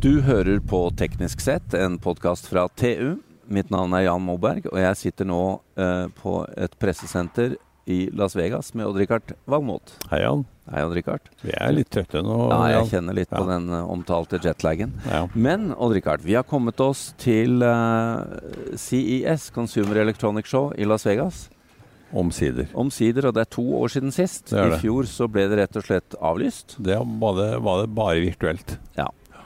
Du hører på Teknisk sett, en podkast fra TU. Mitt navn er Jan Moberg, og jeg sitter nå eh, på et pressesenter i Las Vegas med Odd-Rikard Valmot. Hei, Jan. Hei, Odd-Rikard. Vi er litt trøtte nå. Ja, jeg Jan. kjenner litt på den eh, omtalte jetlagen. Ja. Men Odd-Rikard, vi har kommet oss til eh, CES, Consumer Electronic Show, i Las Vegas. Omsider. Omsider, og det er to år siden sist. Det det. I fjor så ble det rett og slett avlyst. Det var det, var det bare virtuelt.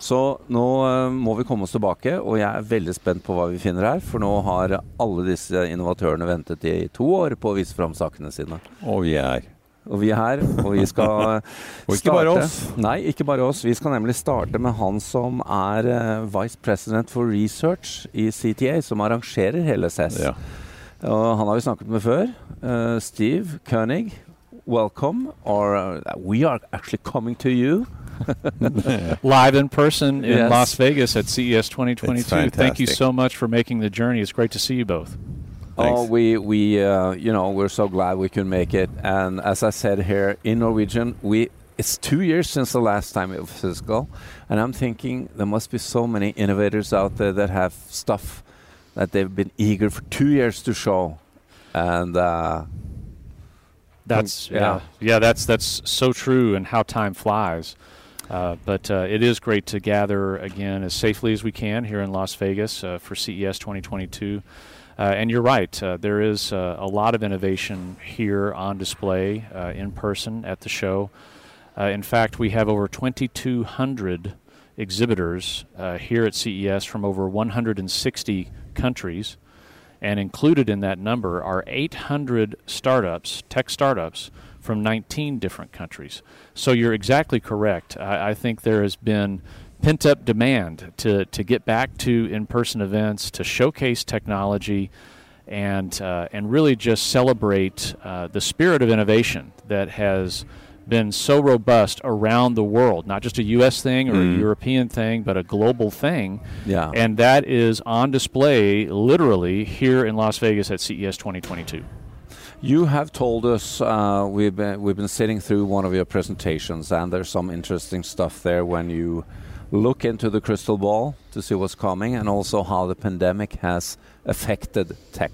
Så nå eh, må vi komme oss tilbake, og jeg er veldig spent på hva vi finner her. For nå har alle disse innovatørene ventet i to år på å vise fram sakene sine. Og vi er Og vi er her, og vi skal Og ikke bare oss. Nei, ikke bare oss. Vi skal nemlig starte med han som er eh, Vice President for Research i CTA, som arrangerer hele SES. ja. Og han har vi snakket med før. Uh, Steve Koenig, welcome. Or uh, we are actually coming to you. live in person in Yes. Las Vegas at CES 2022. It's Thank you so much for making the journey. It's great to see you both. Oh, we we uh, you know we're so glad we could make it. And as I said here in Norwegian, we it's two years since the last time it was physical, and I'm thinking there must be so many innovators out there that have stuff that they've been eager for two years to show, and uh, That's yeah. yeah, yeah. That's that's so true, and how time flies. Uh, but uh, it is great to gather again as safely as we can here in Las Vegas uh, for CES 2022. Uh, and you're right, uh, there is a lot of innovation here on display in person at the show. In fact, we have over 2,200 exhibitors here at CES from over 160 countries. And included in that number are 800 startups, tech startups, from 19 different countries. So you're exactly correct. I, I think there has been pent up demand to, to get back to in person events, to showcase technology, and, uh, and really just celebrate uh, the spirit of innovation that has been so robust around the world, not just a U.S. thing or Mm. a European thing, but a global thing. yeah. And that is on display literally here in Las Vegas at CES 2022. You have told us uh, we've been we've been sitting through one of your presentations, and there's some interesting stuff there when you look into the crystal ball to see what's coming, and also how the pandemic has affected tech.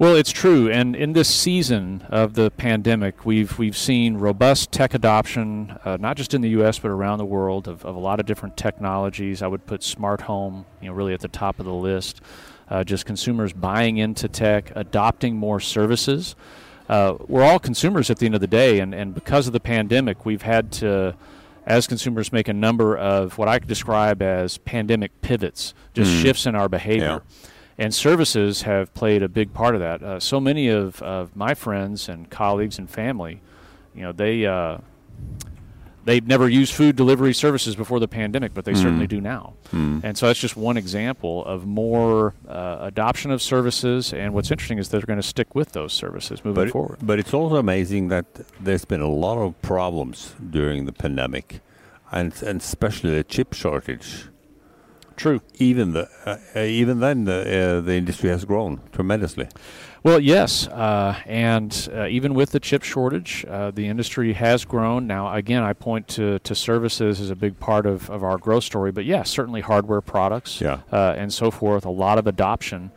Well, it's true, and in this season of the pandemic, we've we've seen robust tech adoption, uh, not just in the U.S. but around the world, of, of a lot of different technologies. I would put smart home, you know, really at the top of the list. Uh, just consumers buying into tech, adopting more services. Uh, we're all consumers at the end of the day, and, and because of the pandemic, we've had to, as consumers, make a number of what I could describe as pandemic pivots, just Mm. shifts in our behavior. And services have played a big part of that. Uh, so many of, of my friends and colleagues and family, you know, they uh, they've never used food delivery services before the pandemic, but they certainly do now. Mm. And so that's just one example of more uh, adoption of services. And what's interesting is they're going to stick with those services moving But, forward. but it's also amazing that there's been a lot of problems during the pandemic, and, and especially the chip shortage. True. Even the uh, even then the uh, the industry has grown tremendously. Well, yes, uh, and uh, even with the chip shortage, uh, the industry has grown. Now, again, I point to, to services as a big part of, of our growth story, but yes, certainly hardware products Yeah. uh, and so forth, a lot of adoption.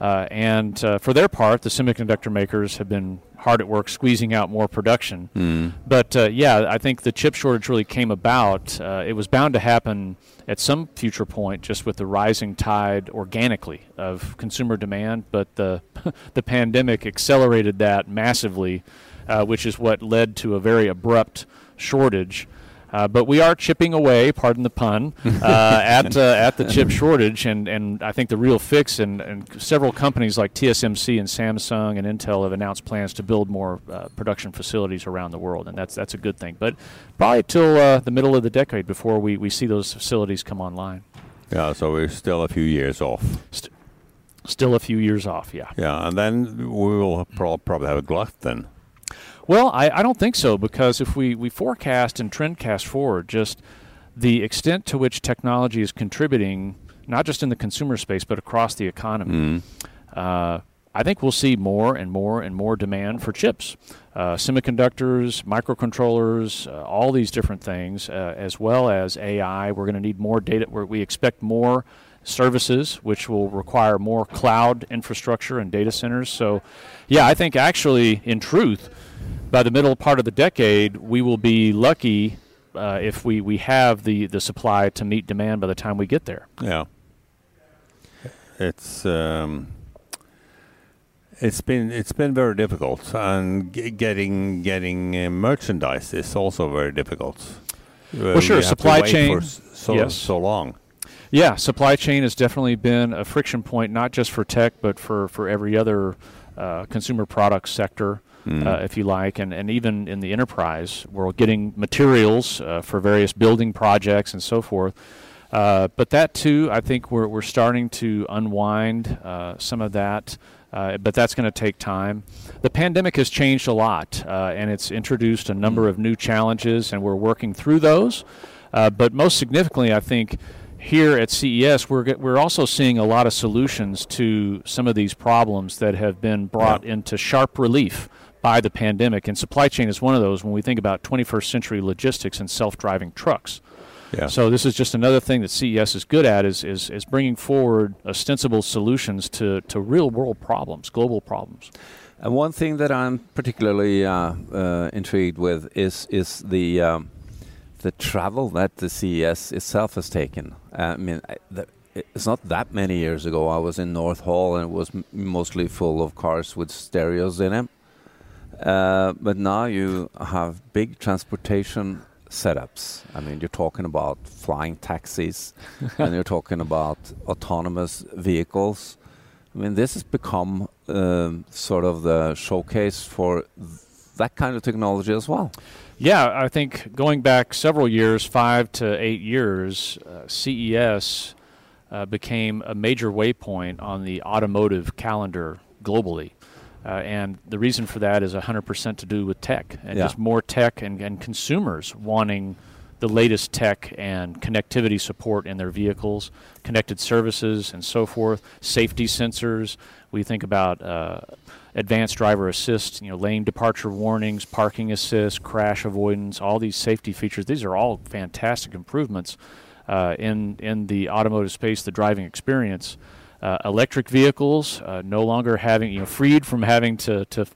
Uh, and uh, for their part, the semiconductor makers have been hard at work squeezing out more production. Mm. But uh, yeah, I think the chip shortage really came about. Uh, it was bound to happen at some future point, just with the rising tide organically of consumer demand. But the the pandemic accelerated that massively, uh, which is what led to a very abrupt shortage. Uh, but we are chipping away, pardon the pun, uh, at uh, at the chip shortage, and, and I think the real fix, and, and several companies like TSMC and Samsung and Intel have announced plans to build more uh, production facilities around the world, and that's that's a good thing. But probably till uh, the middle of the decade before we, we see those facilities come online. Yeah, so we're still a few years off. Still a few years off, yeah. Yeah, and then we will pro- probably have a glut then. Well, I, I don't think so because if we, we forecast and trend cast forward, just the extent to which technology is contributing, not just in the consumer space, but across the economy, Mm. uh, I think we'll see more and more and more demand for chips, uh, semiconductors, microcontrollers, uh, all these different things, uh, as well as AI. We're going to need more data. Where we expect more services, which will require more cloud infrastructure and data centers. So, yeah, I think actually, in truth, by the middle part of the decade, we will be lucky uh, if we, we have the, the supply to meet demand by the time we get there. Yeah. It's um, it's been it's been very difficult, and getting getting uh, merchandise is also very difficult. Well, sure, supply chain. so yes. so long. Yeah, supply chain has definitely been a friction point, not just for tech, but for for every other uh, consumer product sector. Mm. Uh, if you like, and, and even in the enterprise, we're getting materials uh, for various building projects and so forth. Uh, but that too, I think we're, we're starting to unwind uh, some of that. Uh, but that's going to take time. The pandemic has changed a lot, uh, and it's introduced a number mm. of new challenges, and we're working through those. Uh, but most significantly, I think here at CES, we're we're also seeing a lot of solutions to some of these problems that have been brought yeah. into sharp relief by the pandemic. And supply chain is one of those when we think about 21st century logistics and self-driving trucks. Yeah. So this is just another thing that CES is good at is, is, is bringing forward ostensible solutions to, to real world problems, global problems. And one thing that I'm particularly uh, uh, intrigued with is is the um, the travel that the CES itself has taken. I mean, the, it's not that many years ago. I was in North Hall and it was mostly full of cars with stereos in them. Uh, but now you have big transportation setups. I mean, you're talking about flying taxis and you're talking about autonomous vehicles. I mean, this has become um, sort of the showcase for that kind of technology as well. Yeah, I think going back several years, five to eight years, uh, CES uh, became a major waypoint on the automotive calendar globally. Uh, and the reason for that is 100% to do with tech and yeah. just more tech and, and consumers wanting the latest tech and connectivity support in their vehicles, connected services, and so forth, safety sensors. We think about uh, advanced driver assist, you know, lane departure warnings, parking assist, crash avoidance, all these safety features. These are all fantastic improvements uh, in in the automotive space, the driving experience uh, electric vehicles, uh, no longer having, you know, freed from having to, to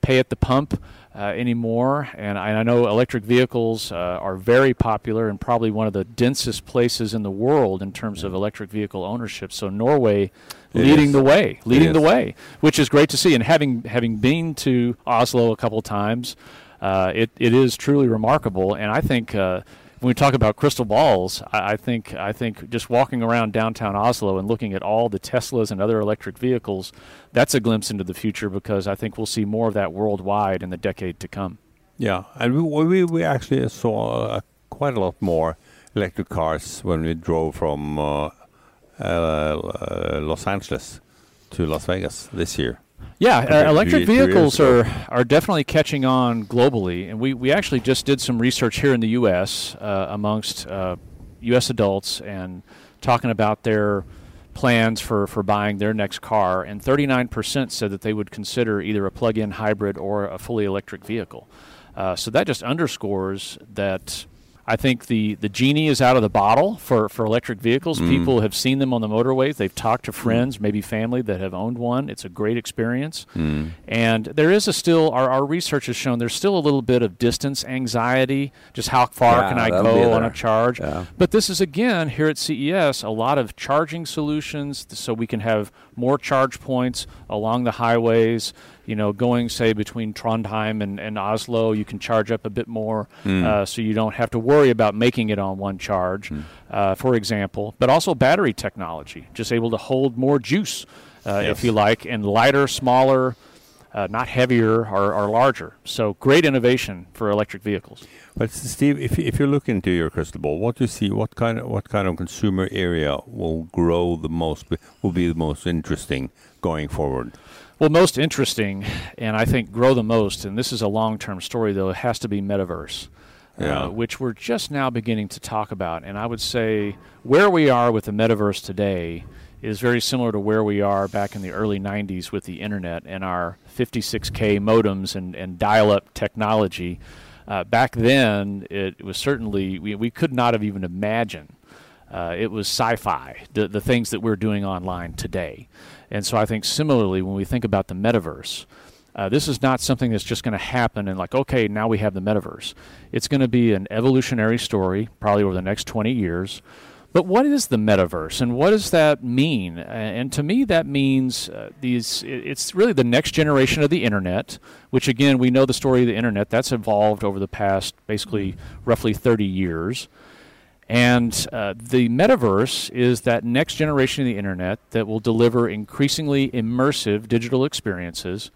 pay at the pump uh, anymore. And I, I, know electric vehicles uh, are very popular and probably one of the densest places in the world in terms of electric vehicle ownership. So Norway it leading is. the way, leading the way, which is great to see. And having having been to Oslo a couple times, uh, it it is truly remarkable. And I think uh, when we talk about crystal balls, I, I, think I think just walking around downtown Oslo and looking at all the Teslas and other electric vehicles, that's a glimpse into the future because I think we'll see more of that worldwide in the decade to come. Yeah, and we we, we actually saw uh, quite a lot more electric cars when we drove from uh, uh, Los Angeles to Las Vegas this year. Yeah, uh, electric vehicles are, are definitely catching on globally, and we, we actually just did some research here in the U.S. Uh, amongst uh, U.S. adults and talking about their plans for, for buying their next car, and 39% said that they would consider either a plug-in hybrid or a fully electric vehicle. Uh, so that just underscores that I think the, the genie is out of the bottle for, for electric vehicles. Mm. People have seen them on the motorways. They've talked to friends, mm. maybe family that have owned one. It's a great experience. Mm. And there is a still, our, our research has shown there's still a little bit of distance anxiety. Just how far yeah, can I go on a charge? Yeah. But this is, again, here at CES, a lot of charging solutions so we can have more charge points along the highways you know, going say between Trondheim and, and Oslo, you can charge up a bit more, mm. uh, so you don't have to worry about making it on one charge, mm. uh, for example. But also battery technology, just able to hold more juice, uh, yes. if you like, and lighter, smaller, uh, not heavier or, or, larger. So great innovation for electric vehicles. But Steve, if if you look into your crystal ball, what do you see? What kind of what kind of consumer area will grow the most? Will be the most interesting going forward? Well, most interesting, and I think grow the most, and this is a long term story, though, it has to be metaverse. Uh, yeah. Uh, which we're just now beginning to talk about. And I would say where we are with the metaverse today is very similar to where we are back in the early 90s with the internet and our 56K modems and, and dial up technology. Uh, back then, it was certainly, we, we could not have even imagined. Uh, it was sci fi, the, the things that we're doing online today. And so I think similarly, when we think about the metaverse, uh, this is not something that's just going to happen and like, okay, now we have the metaverse. It's going to be an evolutionary story, probably over the next 20 years. But what is the metaverse, and what does that mean? And to me, that means uh, these. It's really the next generation of the internet, which again, we know the story of the internet. That's evolved over the past basically roughly 30 years. And uh, the metaverse is that next generation of the internet that will deliver increasingly immersive digital experiences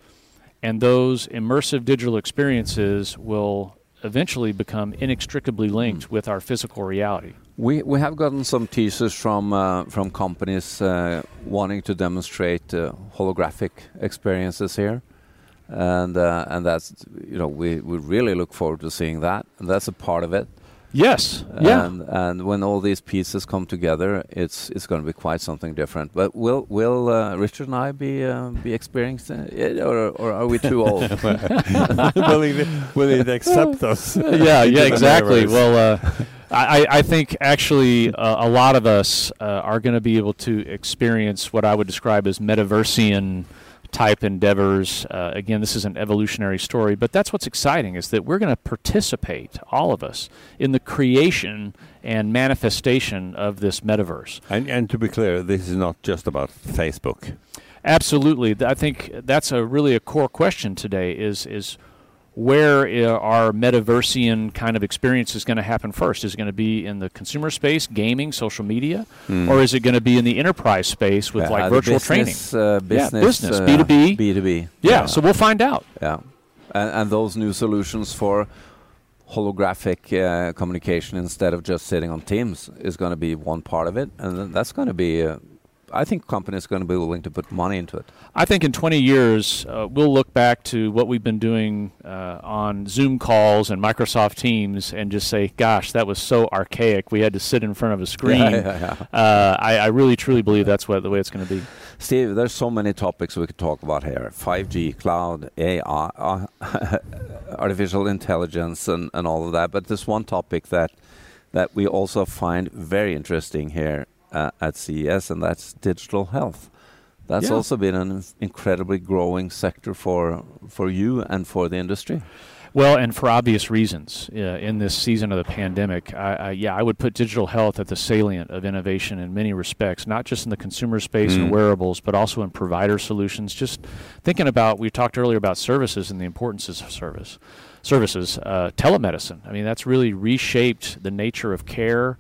and those immersive digital experiences will eventually become inextricably linked with our physical reality. We we have gotten some teasers from uh, from companies uh, wanting to demonstrate uh, holographic experiences here, and uh, and that's you know we we really look forward to seeing that, and that's a part of it. Yes. Yeah. And, and when all these pieces come together, it's it's going to be quite something different. But will will uh, Richard and I be uh, be experiencing it, or or are we too old? will, he, will he accept us? yeah. Yeah. Exactly. Well. Uh, I, I, think actually uh, a lot of us uh, are going to be able to experience what I would describe as metaversian type endeavors. Uh, again, this is an evolutionary story, but that's what's exciting is that we're going to participate, all of us, in the creation and manifestation of this metaverse. And, and to be clear, this is not just about Facebook. Absolutely, I think that's a really a core question today. Is is where our metaversian kind of experience is going to happen first? Is it going to be in the consumer space, gaming, social media, mm. or is it going to be in the enterprise space with like virtual business, training? Uh, business, yeah, business, B two B, B two B. Yeah, so we'll find out. Yeah, and, and those new solutions for holographic uh, communication instead of just sitting on Teams is going to be one part of it, and that's going to be. I think companies are going to be willing to put money into it. I think in 20 years, uh, we'll look back to what we've been doing uh, on Zoom calls and Microsoft Teams and just say, gosh, that was so archaic. We had to sit in front of a screen. Yeah, yeah, yeah. Uh, I, I, really, truly believe that's what the way it's going to be. Steve, there's so many topics we could talk about here 5G, cloud, AI, uh, artificial intelligence, and, and all of that. But there's one topic that that we also find very interesting here uh, at CES, and that's digital health. That's yeah. also been an incredibly growing sector for for you and for the industry. Well, and for obvious reasons, uh, in this season of the pandemic, I, I, yeah, I would put digital health at the salient of innovation in many respects, not just in the consumer space mm. and wearables, but also in provider solutions. Just thinking about, we talked earlier about services and the importance of service services. Uh, telemedicine. I mean, that's really reshaped the nature of care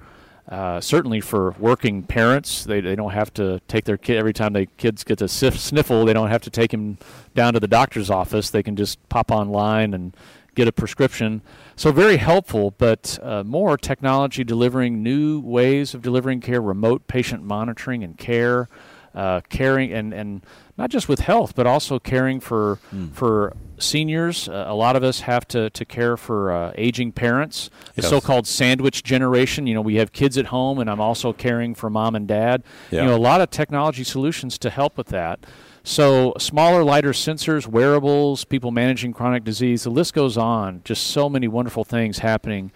uh, certainly for working parents, they, they don't have to take their kid every time their kids get a sniffle. They don't have to take him down to the doctor's office. They can just pop online and get a prescription. So very helpful, but uh, more technology delivering new ways of delivering care, remote patient monitoring and care, uh, caring and and not just with health, but also caring for mm. for seniors. Uh, a lot of us have to, to care for uh, aging parents, the yes. so-called sandwich generation. You know, we have kids at home, and I'm also caring for mom and dad. Yeah. You know, a lot of technology solutions to help with that. So, smaller, lighter sensors, wearables, people managing chronic disease, the list goes on. Just so many wonderful things happening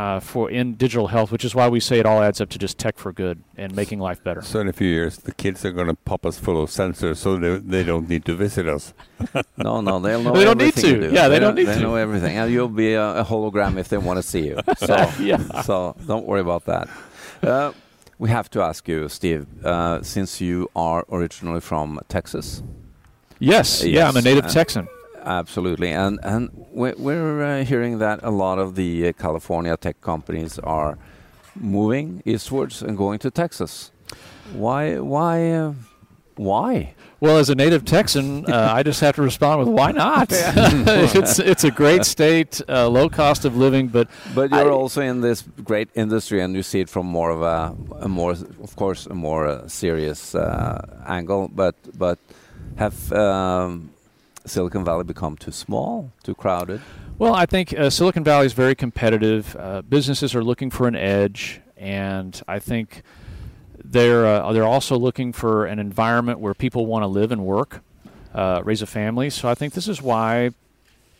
uh, for in digital health, which is why we say it all adds up to just tech for good and making life better. So in a few years, the kids are going to pop us full of sensors, so they, they don't need to visit us. no, no, they'll know. Everything. They don't need to. Do. Yeah, they, they don't, need they to. They know everything, and you'll be a, a, hologram if they want to see you. So, yeah. so don't worry about that. Uh, we have to ask you, Steve, uh, since you are originally from Texas. Yes, yes. yeah, I'm a native Texan. Absolutely, and and we're uh, hearing that a lot of the uh, California tech companies are moving eastwards and going to Texas. Why? Why? Uh, why? Well, as a native Texan, uh, I just have to respond with why not? it's it's a great state, uh, low cost of living, but but you're I, also in this great industry, and you see it from more of a, a more, of course, a more uh, serious angle. But but have um, Silicon Valley become too small, too crowded? Well, I think uh, Silicon Valley is very competitive. Uh, businesses are looking for an edge, and I think they're uh, they're also looking for an environment where people want to live and work, uh, raise a family. So I think this is why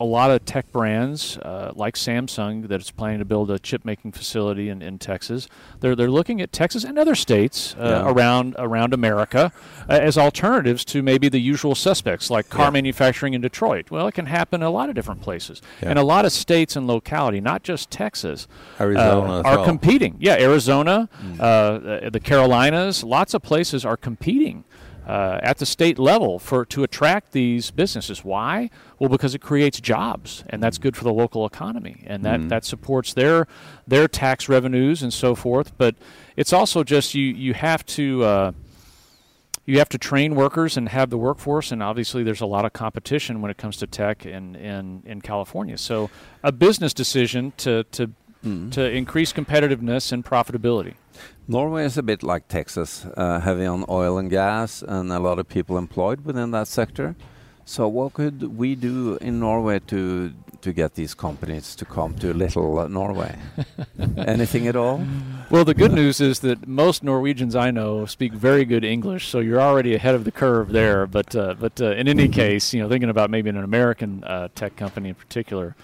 a lot of tech brands uh, like Samsung that is planning to build a chip making facility in, in Texas. They're they're looking at Texas and other states uh, Yeah. around around America uh, as alternatives to maybe the usual suspects like car Yeah. manufacturing in Detroit. Well, it can happen in a lot of different places Yeah. and a lot of states and locality, not just Texas. Arizona uh, are competing. Yeah, Arizona, uh, the Carolinas, lots of places are competing uh, at the state level for to attract these businesses. Why? Well, because it creates jobs, and that's good for the local economy, and that, that supports their their tax revenues and so forth. But it's also just you you have to. Uh, you have to train workers and have the workforce, and obviously there's a lot of competition when it comes to tech in, in, in California. So, a business decision to, to to increase competitiveness and profitability. Norway is a bit like Texas, uh, heavy on oil and gas, and a lot of people employed within that sector. So, what could we do in Norway to to get these companies to come to little uh, Norway? Anything at all? Well, the good news is that most Norwegians I know speak very good English, so you're already ahead of the curve there. But uh, but uh, in any case, you know, thinking about maybe an American uh, tech company in particular.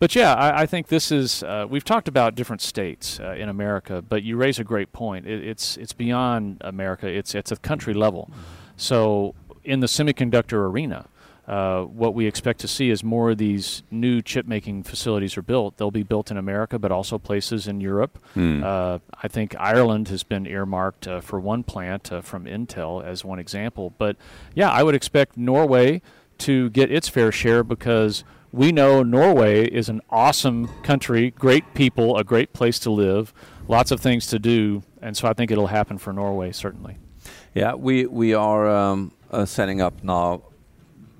But yeah, I, I think this is. Uh, we've talked about different states uh, in America, but you raise a great point. It, it's it's beyond America. It's it's a country level. So in the semiconductor arena, uh, what we expect to see is more of these new chip making facilities are built. They'll be built in America, but also places in Europe. Uh, I think Ireland has been earmarked uh, for one plant uh, from Intel as one example. But yeah, I would expect Norway to get its fair share because we know Norway is an awesome country, great people, a great place to live, lots of things to do. And so I think it'll happen for Norway, certainly. Yeah, we we are um, uh, setting up now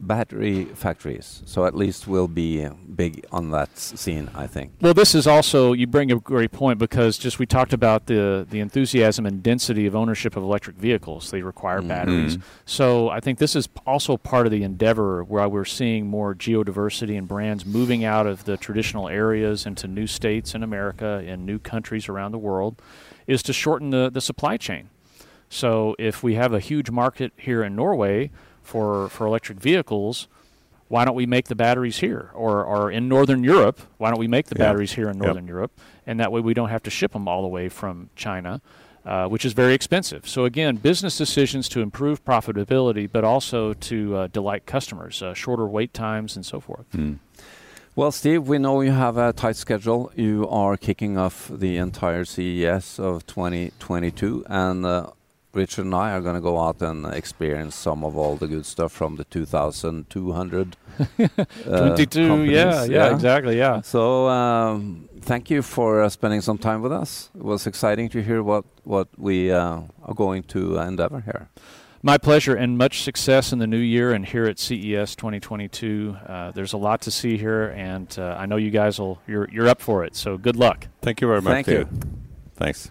battery factories, so at least we'll be big on that scene. I think. Well, this is also you bring a great point because just we talked about the the enthusiasm and density of ownership of electric vehicles. They require mm-hmm. batteries. So I think this is also part of the endeavor where we're seeing more geodiversity and brands moving out of the traditional areas into new states in America and new countries around the world, is to shorten the the supply chain. So if we have a huge market here in Norway for for electric vehicles, why don't we make the batteries here? Or, or in Northern Europe, why don't we make the Yeah. batteries here in Yep. Northern Europe? And that way we don't have to ship them all the way from China, uh, which is very expensive. So, again, business decisions to improve profitability, but also to uh, delight customers, uh, shorter wait times, and so forth. Well, Steve, we know you have a tight schedule. You are kicking off the entire CES of 2022, and uh, Richard and I are going to go out and experience some of all the good stuff from the 2,200 uh, 22, yeah, companies. yeah, exactly, yeah. So, um, thank you for uh, spending some time with us. It was exciting to hear what what we uh, are going to endeavor here. My pleasure, and much success in the new year and here at CES 2022. Uh, there's a lot to see here, and uh, I know you guys will. You're you're up for it. So good luck. Thank you very much. Thank you. Thanks.